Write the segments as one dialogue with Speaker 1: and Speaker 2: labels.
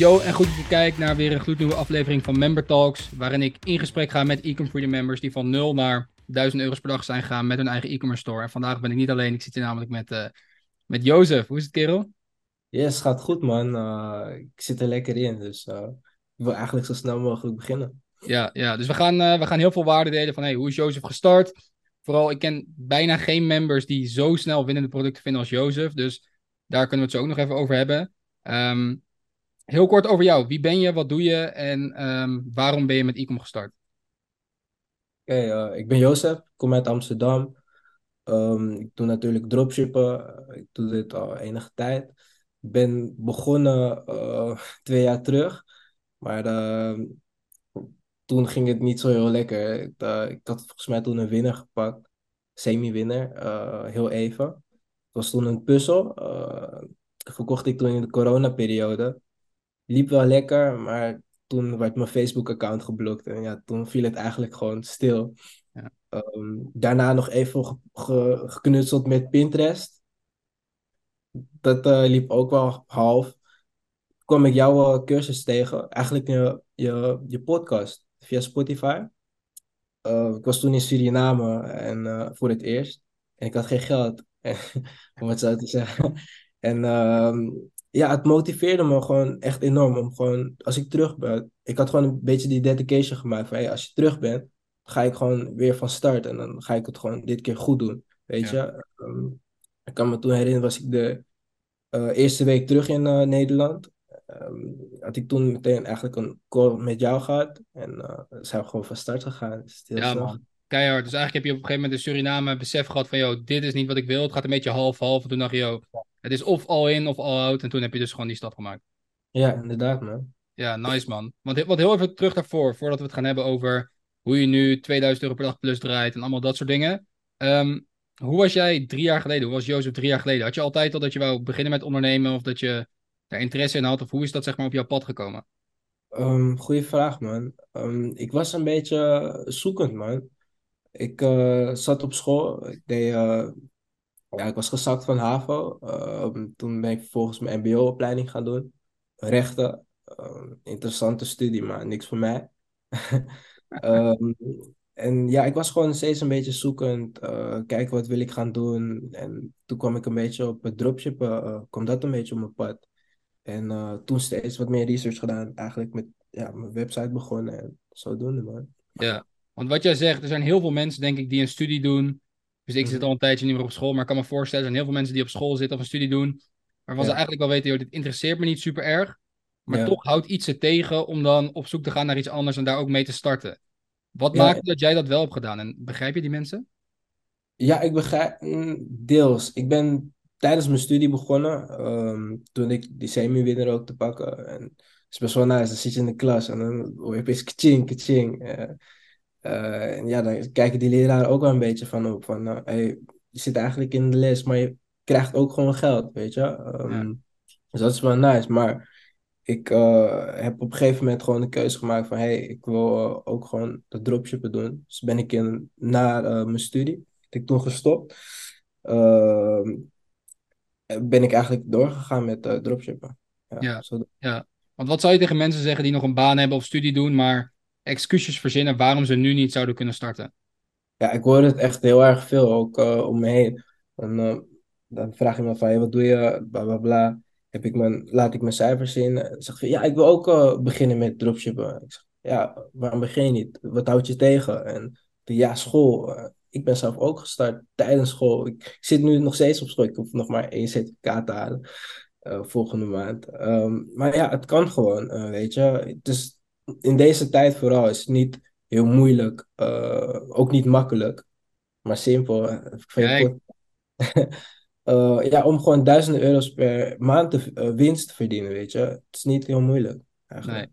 Speaker 1: Yo, en goed dat je kijkt naar weer een gloednieuwe aflevering van Member Talks, waarin ik in gesprek ga met e-commerce freedom members die van 0 naar 1000 euro's per dag zijn gegaan met hun eigen e-commerce store. En vandaag ben ik niet alleen, ik zit hier namelijk met, uh, met Jozef. Hoe is het, kerel?
Speaker 2: Yes, gaat goed, man. Uh, ik zit er lekker in, dus uh, ik wil eigenlijk zo snel mogelijk beginnen.
Speaker 1: Ja, ja dus we gaan, we gaan heel veel waarde delen van hey, hoe is Jozef gestart? Vooral, ik ken bijna geen members die zo snel winnende producten vinden als Jozef, dus daar kunnen we het zo ook nog even over hebben. Um, Heel kort over jou. Wie ben je, wat doe je en um, waarom ben je met Ecom gestart?
Speaker 2: Uh, ik ben Jozef, ik kom uit Amsterdam. Um, ik doe natuurlijk dropshippen. Ik doe dit al enige tijd. Ik ben begonnen uh, twee jaar terug, maar toen ging het niet zo heel lekker. Ik, uh, ik had volgens mij toen een winnaar gepakt, semi-winnaar, heel even. Het was toen een puzzel. verkocht ik toen in de coronaperiode liep wel lekker, maar toen werd mijn Facebook-account geblokt. En ja, toen viel het eigenlijk gewoon stil. Ja. Um, daarna nog even ge ge geknutseld met Pinterest. Dat uh, liep ook wel half. kwam ik jouw uh, cursus tegen. Eigenlijk je, je, je podcast via Spotify. Uh, ik was toen in Suriname en, voor het eerst. En ik had geen geld, om het zo te zeggen. En ehm, ja, het motiveerde me gewoon echt enorm om gewoon, als ik terug ben, ik had gewoon een beetje die dedication gemaakt van, hey, als je terug bent, ga ik gewoon weer van start en dan ga ik het gewoon dit keer goed doen, weet je. Um, ik kan me toen herinneren, was ik de uh, eerste week terug in uh, Nederland. Um, had ik toen meteen eigenlijk een call met jou gehad en uh, zijn we gewoon van start gegaan. Dus
Speaker 1: ja, man. Keihard. Dus eigenlijk heb je op een gegeven moment in Suriname besef gehad van, joh, dit is niet wat ik wil. Het gaat een beetje half-half. En toen dacht je, joh, het is of all in of all out. En toen heb je dus gewoon die stap gemaakt.
Speaker 2: Ja, inderdaad, man.
Speaker 1: Ja, nice, man. Want wat heel even terug daarvoor, voordat we het gaan hebben over hoe je nu 2000 euro per dag plus draait en allemaal dat soort dingen. Um, hoe was jij drie jaar geleden? Hoe was Jozef drie jaar geleden? Had je altijd al dat je wou beginnen met ondernemen of dat je interesse in had? Of hoe is dat zeg maar op jouw pad gekomen?
Speaker 2: Um, goeie vraag, man. Um, ik was een beetje zoekend, man. Ik uh, zat op school. Ik deed uh, ja, ik was gezakt van HAVO. Uh, toen ben ik vervolgens mijn MBO-opleiding gaan doen. Rechten. Interessante studie, maar niks voor mij. en ja, ik was gewoon steeds een beetje zoekend. Uh, kijken wat wil ik gaan doen. En toen kwam ik een beetje op het dropshippen. Kwam dat een beetje op mijn pad. En uh, toen steeds wat meer research gedaan. Eigenlijk met ja, mijn website begonnen. En zodoende, man.
Speaker 1: Ja, want wat jij zegt, er zijn heel veel mensen, denk ik, die een studie doen dus ik zit mhm. al een tijdje niet meer op school, maar ik kan me voorstellen, er zijn heel veel mensen die op school zitten of een studie doen, waarvan ze eigenlijk wel weten, joh, dit interesseert me niet super erg, maar toch houdt iets ze tegen om dan op zoek te gaan naar iets anders en daar ook mee te starten. Wat ja. maakt dat jij dat wel hebt gedaan? En begrijp je die mensen?
Speaker 2: Ja, ik begrijp mm, deels. Ik ben tijdens mijn studie begonnen, um, toen ik die semi-winner ook te pakken. En het is best wel nice, dan zit je in de klas en dan hoor je opeens kaching, kaching. Uh, uh, en ja, dan kijken die leraren ook wel een beetje van op. Van, uh, hey, je zit eigenlijk in de les, maar je krijgt ook gewoon geld, weet je. Um, ja. Dus dat is wel nice. Maar ik uh, heb op een gegeven moment gewoon de keuze gemaakt van... hey, ik wil ook gewoon dat dropshippen doen. Dus ben ik in, na mijn studie, heb ik toen gestopt... Ehm, ben ik eigenlijk doorgegaan met dropshippen.
Speaker 1: Ja, ja. ja, want wat zou je tegen mensen zeggen die nog een baan hebben of studie doen... maar excuses verzinnen waarom ze nu niet zouden kunnen starten?
Speaker 2: Ja, ik hoor het echt heel erg veel, ook uh, om me heen. En, uh, dan vraag je me van, hey, wat doe je, bla bla bla. Heb ik mijn, laat ik mijn cijfers zien? En zeg je, ja, ik wil ook uh, beginnen met dropshippen. Ik zeg, ja, waarom begin je niet? Wat houdt je tegen? En ja, school. Ik ben zelf ook gestart tijdens school. Ik, zit nu nog steeds op school. Ik hoef nog maar één certificaat te halen volgende maand. Um, maar ja, het kan gewoon, weet je. Is in deze tijd vooral is het niet heel moeilijk, uh, ook niet makkelijk, maar simpel. ja, om gewoon duizenden euro's per maand te, winst te verdienen, weet je. Het is niet heel moeilijk.
Speaker 1: Eigenlijk.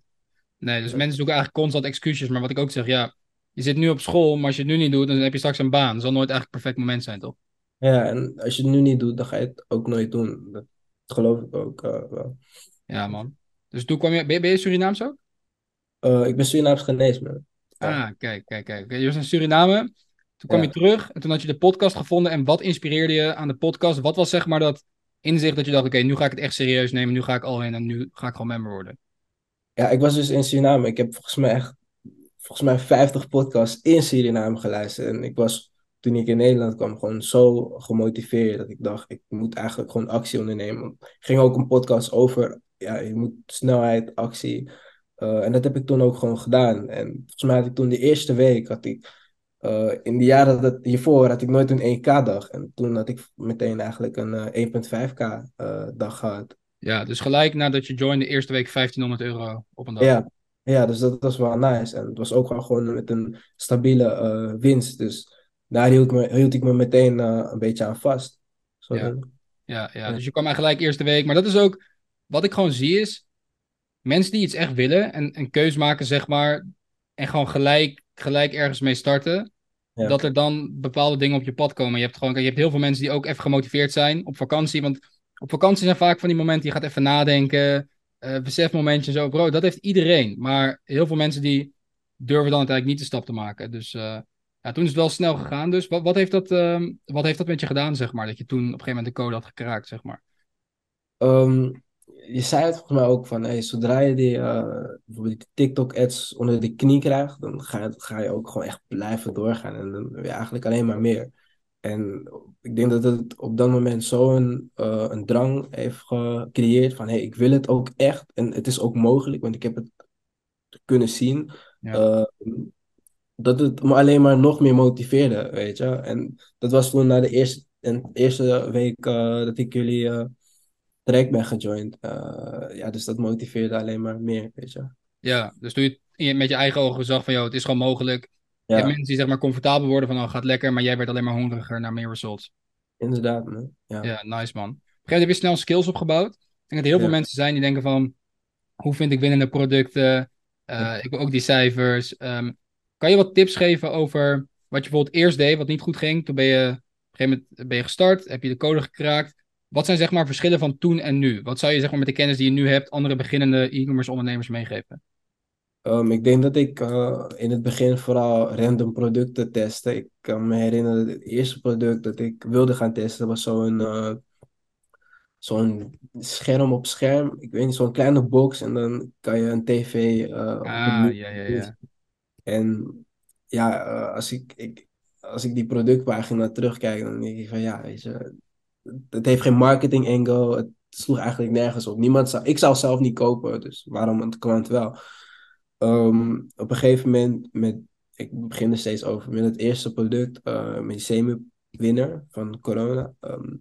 Speaker 1: Nee. nee, dus mensen zoeken eigenlijk constant excuses. Maar wat ik ook zeg, ja, je zit nu op school, maar als je het nu niet doet, dan heb je straks een baan. Dat zal nooit eigenlijk een perfect moment zijn, toch?
Speaker 2: Ja, en als je het nu niet doet, dan ga je het ook nooit doen. Dat geloof ik ook wel.
Speaker 1: Ja, man. Dus toen kwam je, ben je, ben je Surinaams ook?
Speaker 2: Uh, ik ben Surinaams geneesman.
Speaker 1: Ah, kijk, kijk, kijk. Je was in Suriname. Toen kwam
Speaker 2: Ja.
Speaker 1: je terug en toen had je de podcast gevonden. En wat inspireerde je aan de podcast? Wat was zeg maar dat inzicht dat je dacht, oké, nu ga ik het echt serieus nemen. Nu ga ik al in en nu ga ik gewoon member worden.
Speaker 2: Ja, ik was dus in Suriname. Ik heb volgens mij echt, volgens mij 50 podcasts in Suriname geluisterd. En ik was, toen ik in Nederland kwam, gewoon zo gemotiveerd dat ik dacht, ik moet eigenlijk gewoon actie ondernemen. Er ging ook een podcast over, ja, je moet snelheid, actie. Eh, en dat heb ik toen ook gewoon gedaan. En volgens mij had ik toen de eerste week, had ik, eh, in de jaren dat, hiervoor had ik nooit een 1K-dag. En toen had ik meteen eigenlijk een eh, 1.5K-dag gehad.
Speaker 1: Ja, dus gelijk nadat je joinde, de eerste week 1500 euro op een dag.
Speaker 2: Ja, ja, dus dat was wel nice. En het was ook wel gewoon met een stabiele eh, winst. Dus daar hield ik me, hield ik me meteen eh, een beetje aan vast. Zo
Speaker 1: Ja. Ja, ja,
Speaker 2: Ja.
Speaker 1: dus je kwam eigenlijk gelijk eerste week. Maar dat is ook wat ik gewoon zie is. Mensen die iets echt willen en een keus maken, zeg maar. En gewoon gelijk, gelijk ergens mee starten.
Speaker 2: Ja.
Speaker 1: Dat er dan bepaalde dingen op je pad komen. Je hebt, gewoon, je hebt heel veel mensen die ook even gemotiveerd zijn op vakantie. Want op vakantie zijn vaak van die momenten, je gaat even nadenken. Eh besefmomentje en zo. Bro, dat heeft iedereen. Maar heel veel mensen die durven dan uiteindelijk niet de stap te maken. Dus eh, ja, toen is het wel snel gegaan. Dus wat, wat, heeft dat, ehm, wat heeft dat met je gedaan, zeg maar? Dat je toen op een gegeven moment de code had gekraakt, zeg maar.
Speaker 2: Ehm, je zei het volgens mij ook van, hey, zodra je die, eh, bijvoorbeeld die TikTok-ads onder de knie krijgt, dan ga je, ga je ook gewoon echt blijven doorgaan. En dan wil je eigenlijk alleen maar meer. En ik denk dat het op dat moment zo'n eh, een drang heeft gecreëerd van, hey, ik wil het ook echt. En het is ook mogelijk, want ik heb het kunnen zien.
Speaker 1: Ja.
Speaker 2: eh, dat het me alleen maar nog meer motiveerde, weet je. En dat was toen na de eerste, en eerste week eh, dat ik jullie eh traject ben gejoind. Ja, dus dat motiveerde alleen maar meer, weet je.
Speaker 1: Ja, dus toen je- met je eigen ogen zag van, joh, het is gewoon mogelijk. Je
Speaker 2: Ja,
Speaker 1: hebt mensen die zeg maar comfortabel worden van, oh, gaat lekker. Maar jij werd alleen maar hongeriger naar meer results.
Speaker 2: inderdaad, man. Ja.
Speaker 1: Ja, nice man. Op een gegeven moment heb je snel skills opgebouwd. Ik denk dat er heel veel mensen zijn die denken van, hoe vind ik winnende producten? Eh, ik wil ook die cijfers. Ehm, kan je wat tips geven over wat je bijvoorbeeld eerst deed, wat niet goed ging? Toen ben je, op een gegeven moment ben je gestart, heb je de code gekraakt. Wat zijn zeg maar verschillen van toen en nu? Wat zou je zeg maar met de kennis die je nu hebt andere beginnende e-commerce ondernemers meegeven?
Speaker 2: Ehm, ik denk dat ik eh, in het begin vooral random producten testte. Ik kan me herinneren dat het eerste product dat ik wilde gaan testen was zo'n eh, zo'n scherm op scherm. Ik weet niet, zo'n kleine box en dan kan je een tv het
Speaker 1: Ah, ja, ja, ja.
Speaker 2: En ja, als ik, ik, als ik die productpagina terugkijk, dan denk ik van ja, weet je, het heeft geen marketing angle. Het sloeg eigenlijk nergens op. Niemand zou, ik zou zelf niet kopen, dus waarom een klant wel? Ehm, op een gegeven moment, met, ik begin er steeds over, met het eerste product, eh met semi-winner van corona. ehm,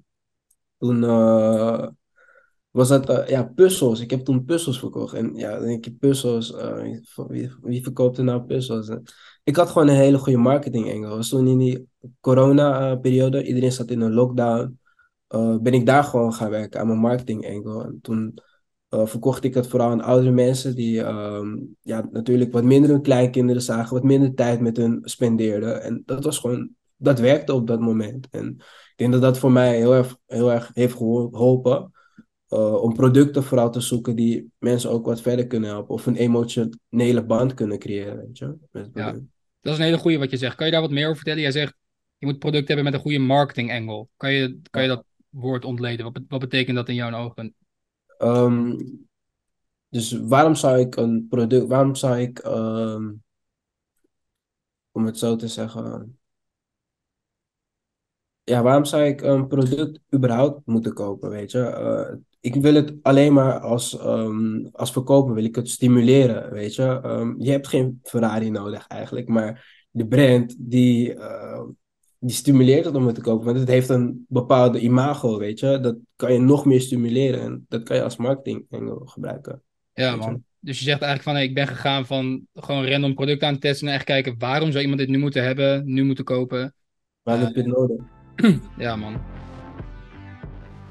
Speaker 2: toen eh, was dat eh, ja, puzzels. Ik heb toen puzzels verkocht. En ja, dan denk je puzzels. wie, wie verkoopt er nou puzzels? Ik had gewoon een hele goede marketing angle. Was toen in die corona-periode, iedereen zat in een lockdown. ben ik daar gewoon gaan werken aan mijn marketing angle. En toen eh, verkocht ik het vooral aan oudere mensen die ehm, ja, natuurlijk wat minder hun kleinkinderen zagen, wat minder tijd met hun spendeerden. En dat was gewoon, dat werkte op dat moment. En ik denk dat dat voor mij heel erg, heel erg heeft geholpen. eh, om producten vooral te zoeken die mensen ook wat verder kunnen helpen. Of een emotionele band kunnen creëren, weet je. Met
Speaker 1: Ja.
Speaker 2: product.
Speaker 1: Dat is een hele goede wat je zegt. Kan je daar wat meer over vertellen? Jij zegt, je moet producten hebben met een goede marketing angle. Kan je, kan je dat woord ontleden? Wat, wat betekent dat in jouw ogen?
Speaker 2: Ehm, dus waarom zou ik een product, waarom zou ik, ehm, om het zo te zeggen, ja, waarom zou ik een product überhaupt moeten kopen, weet je? Eh, ik wil het alleen maar als, ehm, als verkoper, wil ik het stimuleren, weet je? Je hebt geen Ferrari nodig eigenlijk, maar de brand die, eh, die stimuleert het om het te kopen, want het heeft een bepaalde imago, weet je? Dat kan je nog meer stimuleren en dat kan je als marketing gebruiken.
Speaker 1: Ja, man. Dus je zegt eigenlijk van, hey, ik ben gegaan van gewoon random producten aan het testen en echt kijken, waarom zou iemand dit nu moeten hebben, nu moeten kopen?
Speaker 2: Waar
Speaker 1: Eh,
Speaker 2: heb je het nodig?
Speaker 1: Ja, man.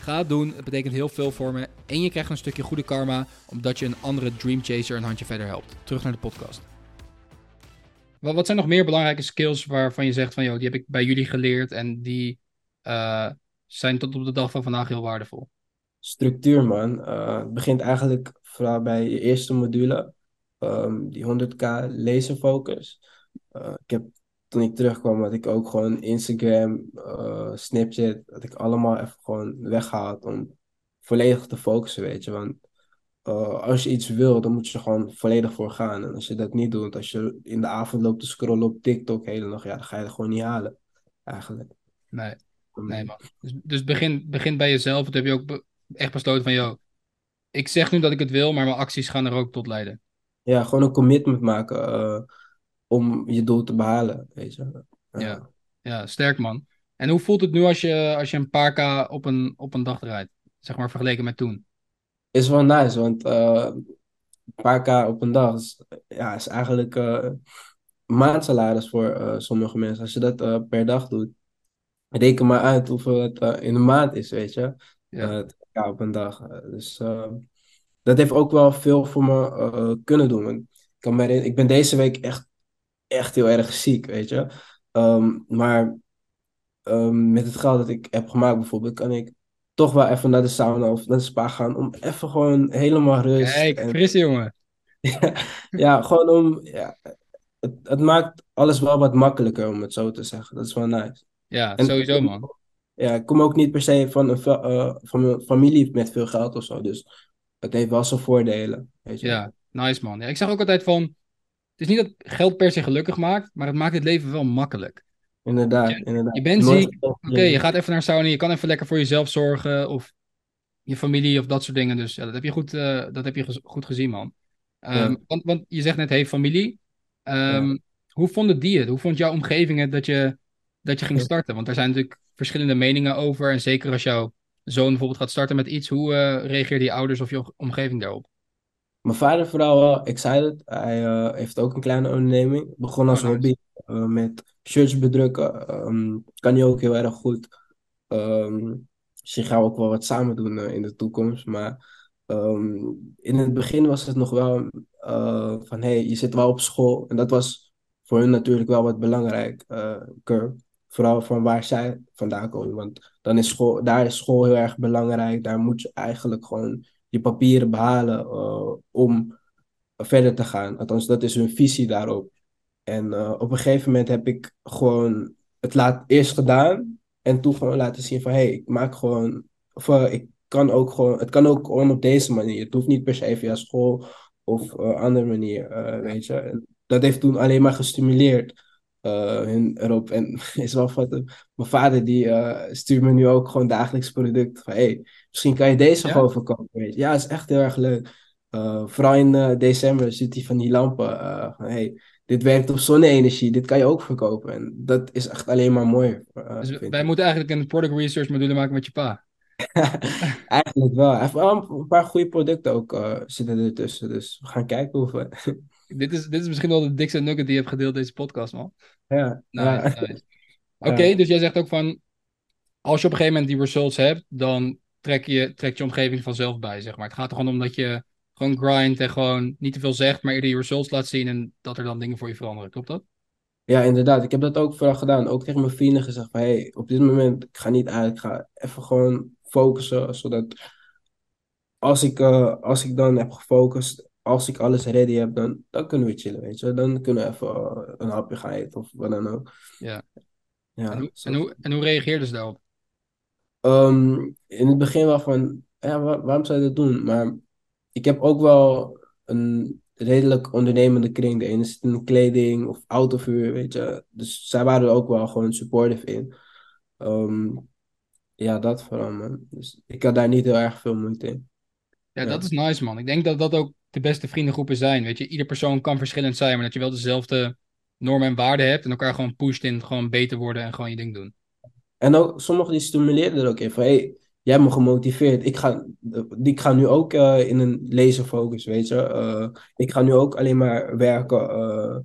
Speaker 1: Ga het doen, het betekent heel veel voor me. En je krijgt een stukje goede karma, omdat je een andere Dream Chaser een handje verder helpt. Terug naar de podcast. Wat, zijn nog meer belangrijke skills waarvan je zegt van, joh, die heb ik bij jullie geleerd en die uh, zijn tot op de dag van vandaag heel waardevol?
Speaker 2: Structuur, man. Uh, het begint eigenlijk vooral bij je eerste module, um, die 100k laserfocus. Uh, ik heb toen ik terugkwam, had ik ook gewoon Instagram, uh, Snapchat, dat ik allemaal even gewoon weggehaald om volledig te focussen, weet je. Want uh, als je iets wil, dan moet je er gewoon volledig voor gaan. En als je dat niet doet, als je in de avond loopt te scrollen op TikTok hele dag, ja, dan ga je het gewoon niet halen, eigenlijk.
Speaker 1: Nee, nee man. Dus, dus begin, begin bij jezelf. Dat heb je ook echt besloten van, joh, ik zeg nu dat ik het wil, maar mijn acties gaan er ook tot leiden.
Speaker 2: Ja, gewoon een commitment maken. Uh, om je doel te behalen, weet je.
Speaker 1: Ja. ja, sterk man. En hoe voelt het nu als je, als je een paar k op een, op een dag rijdt? Zeg maar vergeleken met toen.
Speaker 2: Is wel nice, want uh, een paar k op een dag is, ja, is eigenlijk uh, maandsalaris voor uh, sommige mensen. Als je dat per dag doet, reken maar uit hoeveel het in een maand is, weet je. Ja. op een dag. dus dat heeft ook wel veel voor me kunnen doen. Ik, kan me ik ben deze week echt echt heel erg ziek, weet je. Um, maar um, met het geld dat ik heb gemaakt bijvoorbeeld, kan ik toch wel even naar de sauna of naar de spa gaan om even gewoon helemaal rust.
Speaker 1: Kijk, en... fris jongen.
Speaker 2: ja, gewoon om, ja, het, het, maakt alles wel wat makkelijker om het zo te zeggen. Dat is wel nice.
Speaker 1: Ja, en, sowieso man.
Speaker 2: Ja, ik kom ook niet per se van een, uh, van een familie met veel geld of zo, dus het heeft wel zijn voordelen. Weet je.
Speaker 1: Ja, nice man. Ja, ik zeg ook altijd van, het is niet dat geld per se gelukkig maakt, maar het maakt het leven wel makkelijk.
Speaker 2: Inderdaad, je, inderdaad.
Speaker 1: Je bent ziek, oké, je gaat even naar sauna, je kan even lekker voor jezelf zorgen, of je familie of dat soort dingen. Dus ja, dat heb je goed, uh, dat heb je goed gezien, man. Um, want, want je zegt net, hey, familie. Um, ja. Hoe vonden die het? Hoe vond jouw omgeving het dat je, dat je ging starten? Want er zijn natuurlijk verschillende meningen over. En zeker als jouw zoon bijvoorbeeld gaat starten met iets, hoe uh, reageerden je ouders of je omgeving daarop?
Speaker 2: Mijn vader vooral wel excited. Hij uh, heeft ook een kleine onderneming. Begon als oh, hobby uh, met shirts bedrukken. Um, kan hij ook heel erg goed. Um, misschien gaan ook wel wat samen doen uh, in de toekomst. Maar um, in het begin was het nog wel van... hey, je zit wel op school. En dat was voor hun natuurlijk wel wat belangrijk. Vooral van waar zij vandaan komen. Want dan is school, daar is school heel erg belangrijk. Daar moet je eigenlijk gewoon je papieren behalen uh, om verder te gaan. Althans, dat is hun visie daarop. En uh, op een gegeven moment heb ik gewoon het laat, eerst gedaan en toen gewoon laten zien van hé, hey, ik maak gewoon, of ik kan ook gewoon, het kan ook gewoon op deze manier. Het hoeft niet per se via school of andere manier, weet je. En dat heeft toen alleen maar gestimuleerd uh, hun erop. En is wel wat. Mijn vader die uh, stuurt me nu ook gewoon dagelijks product. Van hey, misschien kan je deze ja? gewoon verkopen. Weet je. Ja, is echt heel erg leuk. Uh, vooral in december ziet hij van die lampen. van hey, dit werkt op zonne-energie. Dit kan je ook verkopen. En dat is echt alleen maar mooi.
Speaker 1: dus wij moeten eigenlijk een product research module maken met je pa.
Speaker 2: eigenlijk wel. Hij heeft wel een paar goede producten ook zitten ertussen. Dus we gaan kijken hoe we
Speaker 1: dit, is, dit is misschien wel de dikste nugget die je hebt gedeeld deze podcast, man.
Speaker 2: Ja.
Speaker 1: Nice, Oké, dus jij zegt ook van... Als je op een gegeven moment die results hebt, dan trek je, trekt je omgeving vanzelf bij, zeg maar. Het gaat er gewoon om dat je gewoon grind en gewoon niet te veel zegt, maar eerder je results laat zien en dat er dan dingen voor je veranderen. Klopt dat?
Speaker 2: Ja, inderdaad. Ik heb dat ook vooral gedaan. Ook tegen mijn vrienden gezegd van, hey, op dit moment, ik ga niet uit. Ik ga even gewoon focussen, zodat als ik, uh, als ik dan heb gefocust als ik alles ready heb, dan, dan kunnen we chillen, weet je. Dan kunnen we even uh, een hapje gaan eten of wat dan ook.
Speaker 1: Ja. ja en, hoe, en, hoe, en hoe reageerden ze daarop?
Speaker 2: Um, in het begin wel van, ja, waarom zou je dat doen? Maar ik heb ook wel een redelijk ondernemende kring. De ene zit in kleding of autovuur, weet je. Dus zij waren er ook wel gewoon supportive in. Um, Ja, dat vooral, man. Dus ik had daar niet heel erg veel moeite in.
Speaker 1: Ja, dat is nice, man. Ik denk dat dat ook de beste vriendengroepen zijn. Weet je, ieder persoon kan verschillend zijn, maar dat je wel dezelfde normen en waarden hebt en elkaar gewoon pusht in gewoon beter worden en gewoon je ding doen.
Speaker 2: En ook, sommigen die stimuleren er ook in van, hey, jij hebt me gemotiveerd. Ik ga, ik ga nu ook eh, in een laserfocus, weet je. Eh, ik ga nu ook alleen maar werken, eh,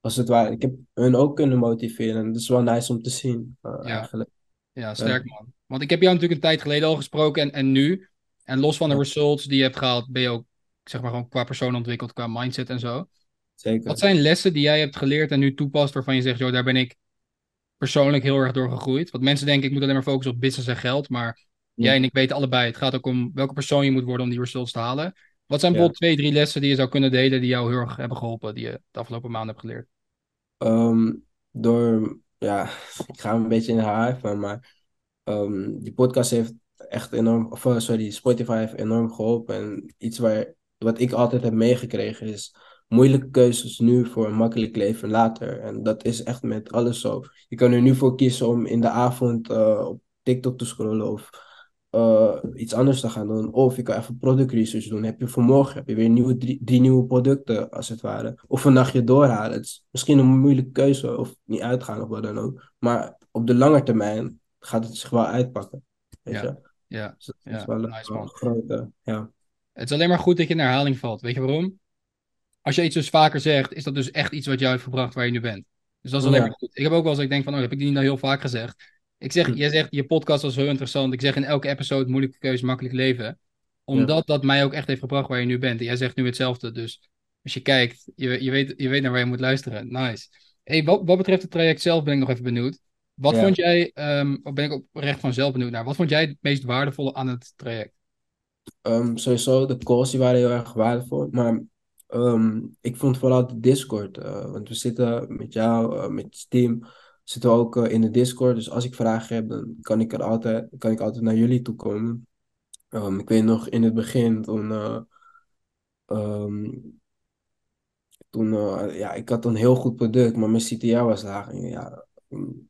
Speaker 2: als het ware. Ik heb hun ook kunnen motiveren. En dat is wel nice om te zien,
Speaker 1: Ja,
Speaker 2: eigenlijk.
Speaker 1: ja, sterk, man. Want ik heb jou natuurlijk een tijd geleden al gesproken en, en nu. En los van de results die je hebt gehaald, ben je ook, zeg maar, gewoon qua persoon ontwikkeld, qua mindset en zo. Wat
Speaker 2: zeker.
Speaker 1: zijn lessen die jij hebt geleerd en nu toepast, waarvan je zegt, joh, daar ben ik persoonlijk heel erg door gegroeid? Want mensen denken, ik moet alleen maar focussen op business en geld, maar jij en ik weten allebei, het gaat ook om welke persoon je moet worden om die results te halen. Wat zijn
Speaker 2: Ja.
Speaker 1: bijvoorbeeld twee, drie lessen die je zou kunnen delen die jou heel erg hebben geholpen, die je de afgelopen maanden hebt geleerd?
Speaker 2: Ehm, door, ja, ik ga een beetje in van, maar ehm, die podcast heeft echt enorm, of eh, sorry, Spotify heeft enorm geholpen. En iets waar, wat ik altijd heb meegekregen is moeilijke keuzes nu voor een makkelijk leven later. En dat is echt met alles zo. Je kan er nu voor kiezen om in de avond eh, op TikTok te scrollen of eh, iets anders te gaan doen. Of je kan even product research doen. Heb je voor morgen heb je weer nieuwe, drie, drie nieuwe producten, als het ware. Of een nachtje doorhalen. Het is misschien een moeilijke keuze of niet uitgaan of wat dan ook. Maar op de lange termijn gaat het zich wel uitpakken. Weet
Speaker 1: Ja,
Speaker 2: je?
Speaker 1: ja,
Speaker 2: Dus dat is
Speaker 1: ja,
Speaker 2: wel een,
Speaker 1: nice man.
Speaker 2: grote, ja.
Speaker 1: Het is alleen maar goed dat je in herhaling valt. Weet je waarom? als je iets dus vaker zegt, is dat dus echt iets wat jou heeft gebracht waar je nu bent. Dus dat is alleen maar goed. Ik heb ook wel eens, ik denk van, oh, heb ik die niet nou heel vaak gezegd? Ik zeg,
Speaker 2: Hm.
Speaker 1: jij zegt, je podcast was heel interessant. Ik zeg in elke episode, moeilijke keuze, makkelijk leven.
Speaker 2: Ja.
Speaker 1: Omdat dat mij ook echt heeft gebracht waar je nu bent. En jij zegt nu hetzelfde. Dus als je kijkt, je, je, weet, je weet naar waar je moet luisteren. Nice. Hey, wat, wat betreft het traject zelf ben ik nog even benieuwd. Wat
Speaker 2: Ja.
Speaker 1: vond jij, of ben ik oprecht van zelf benieuwd naar, wat vond jij het meest waardevolle aan het traject?
Speaker 2: Ehm, sowieso, de calls die waren heel erg waardevol. Maar ehm, ik vond vooral de Discord. eh, want we zitten met jou, eh, met Steam, zitten we ook eh, in de Discord. Dus als ik vragen heb, dan kan ik er altijd, kan ik altijd naar jullie toe komen. Ehm, ik weet nog in het begin, toen, toen ja, ik had een heel goed product, maar mijn CTR was laag. En ja, mm,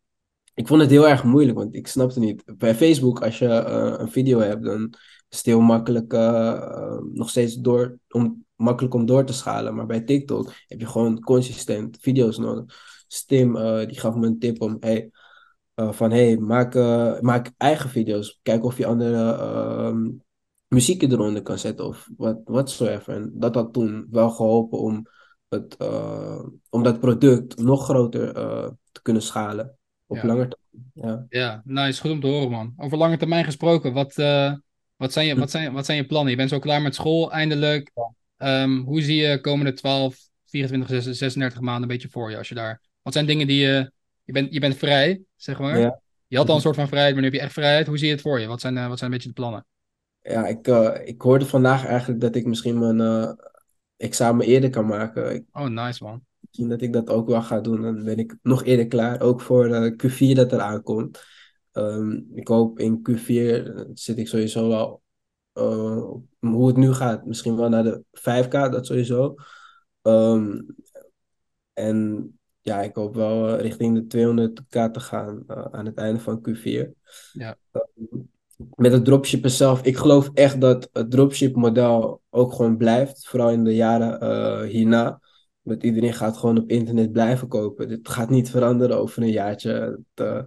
Speaker 2: ik vond het heel erg moeilijk, want ik snapte niet. Bij Facebook, als je een video hebt, dan is het heel makkelijk, eh, nog steeds door, om, makkelijk om door te schalen. Maar bij TikTok heb je gewoon consistent video's nodig. Dus Tim, eh, die gaf me een tip om, hey, eh, van hey, maak, maak eigen video's. Kijk of je andere ehm, muzieken eronder kan zetten of wat whatsoever. En dat had toen wel geholpen om, het, om dat product nog groter te kunnen schalen op
Speaker 1: Ja.
Speaker 2: lange termijn. Ja.
Speaker 1: Ja, nice. Goed om te horen, man. Over lange termijn gesproken, wat, wat, zijn je, wat, zijn, wat zijn je plannen? Je bent zo klaar met school, eindelijk. Ehm, hoe zie je komende 12, 24, 36, 36 maanden een beetje voor je? Als je daar... Wat zijn dingen die je... Je bent, je bent vrij, zeg maar.
Speaker 2: Ja.
Speaker 1: Je had al een soort van vrijheid, maar nu heb je echt vrijheid. Hoe zie je het voor je? Wat zijn, eh, wat zijn een beetje de plannen?
Speaker 2: Ja, ik, eh, ik hoorde vandaag eigenlijk dat ik misschien mijn eh, examen eerder kan maken. Ik,
Speaker 1: Oh, nice, man.
Speaker 2: misschien dat ik dat ook wel ga doen. Dan ben ik nog eerder klaar. Ook voor eh, Q4 dat er aankomt. Ehm, ik hoop in Q4 eh, zit ik sowieso wel eh, hoe het nu gaat. Misschien wel naar de 5K, dat sowieso. Ehm, en ja, ik hoop wel eh, richting de 200K te gaan aan het einde van Q4.
Speaker 1: Ja.
Speaker 2: Met het dropshippen zelf, ik geloof echt dat het dropship model ook gewoon blijft. Vooral in de jaren hierna. Dat iedereen gaat gewoon op internet blijven kopen. Dit gaat niet veranderen over een jaartje. Het,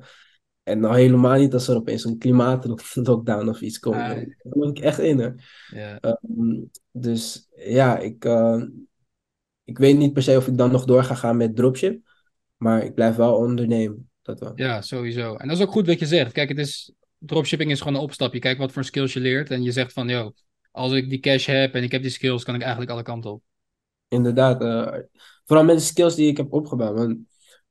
Speaker 2: en nou helemaal niet als er opeens een klimaatlockdown of iets komt.
Speaker 1: Ah,
Speaker 2: Daar geloof ik echt in. Hè.
Speaker 1: Ja.
Speaker 2: Ehm, dus ja, ik, eh, ik weet niet per se of ik dan nog door ga gaan met dropship. Maar ik blijf wel ondernemen. Dat wel.
Speaker 1: Ja, sowieso. En dat is ook goed wat je zegt. Kijk, het is, dropshipping is gewoon een opstap. Je kijkt wat voor skills je leert en je zegt van, yo, als ik die cash heb en ik heb die skills, kan ik eigenlijk alle kanten op.
Speaker 2: Inderdaad. eh, vooral met de skills die ik heb opgebouwd. Want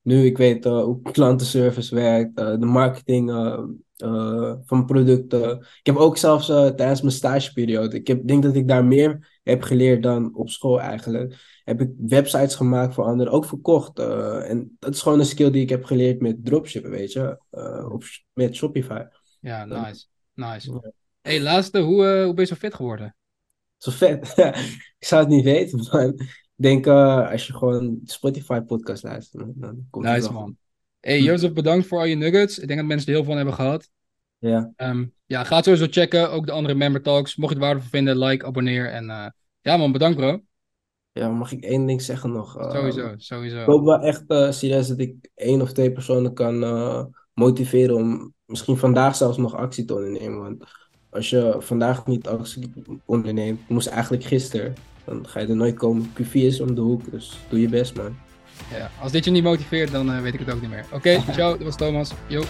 Speaker 2: nu ik weet eh, hoe klantenservice werkt, eh, de marketing eh, van producten. Ik heb ook zelfs tijdens mijn stageperiode, ik heb, denk dat ik daar meer heb geleerd dan op school eigenlijk. Heb ik websites gemaakt voor anderen, ook verkocht. en dat is gewoon een skill die ik heb geleerd met dropshippen, weet je. op, met Shopify.
Speaker 1: Ja, nice. Nice.
Speaker 2: Ja.
Speaker 1: hey, laatste, hoe, hoe ben je zo fit geworden?
Speaker 2: Zo vet. ik zou het niet weten, ik denk eh, als je gewoon Spotify podcast luistert, dan- het
Speaker 1: Nice,
Speaker 2: wel
Speaker 1: man. Hey,
Speaker 2: Hm.
Speaker 1: Jozef, bedankt voor al je nuggets. Ik denk dat mensen er heel veel van hebben gehad.
Speaker 2: Ja.
Speaker 1: Ehm, ja, ga het sowieso checken. Ook de andere member talks. Mocht je het waardevol vinden, like, abonneer. En eh, ja man, bedankt bro.
Speaker 2: Ja, mag ik één ding zeggen nog? Ehm,
Speaker 1: Sowieso, sowieso.
Speaker 2: Ik hoop wel echt uh, serieus dat ik één of twee personen kan motiveren om misschien vandaag zelfs nog actie te ondernemen. Want als je vandaag niet actie onderneemt, moest eigenlijk gisteren, dan ga je er nooit komen. Q4 is om de hoek, dus doe je best man.
Speaker 1: Ja, als dit je niet motiveert, dan uh, weet ik het ook niet meer. Oké, okay, ciao, dat was Thomas. Yo.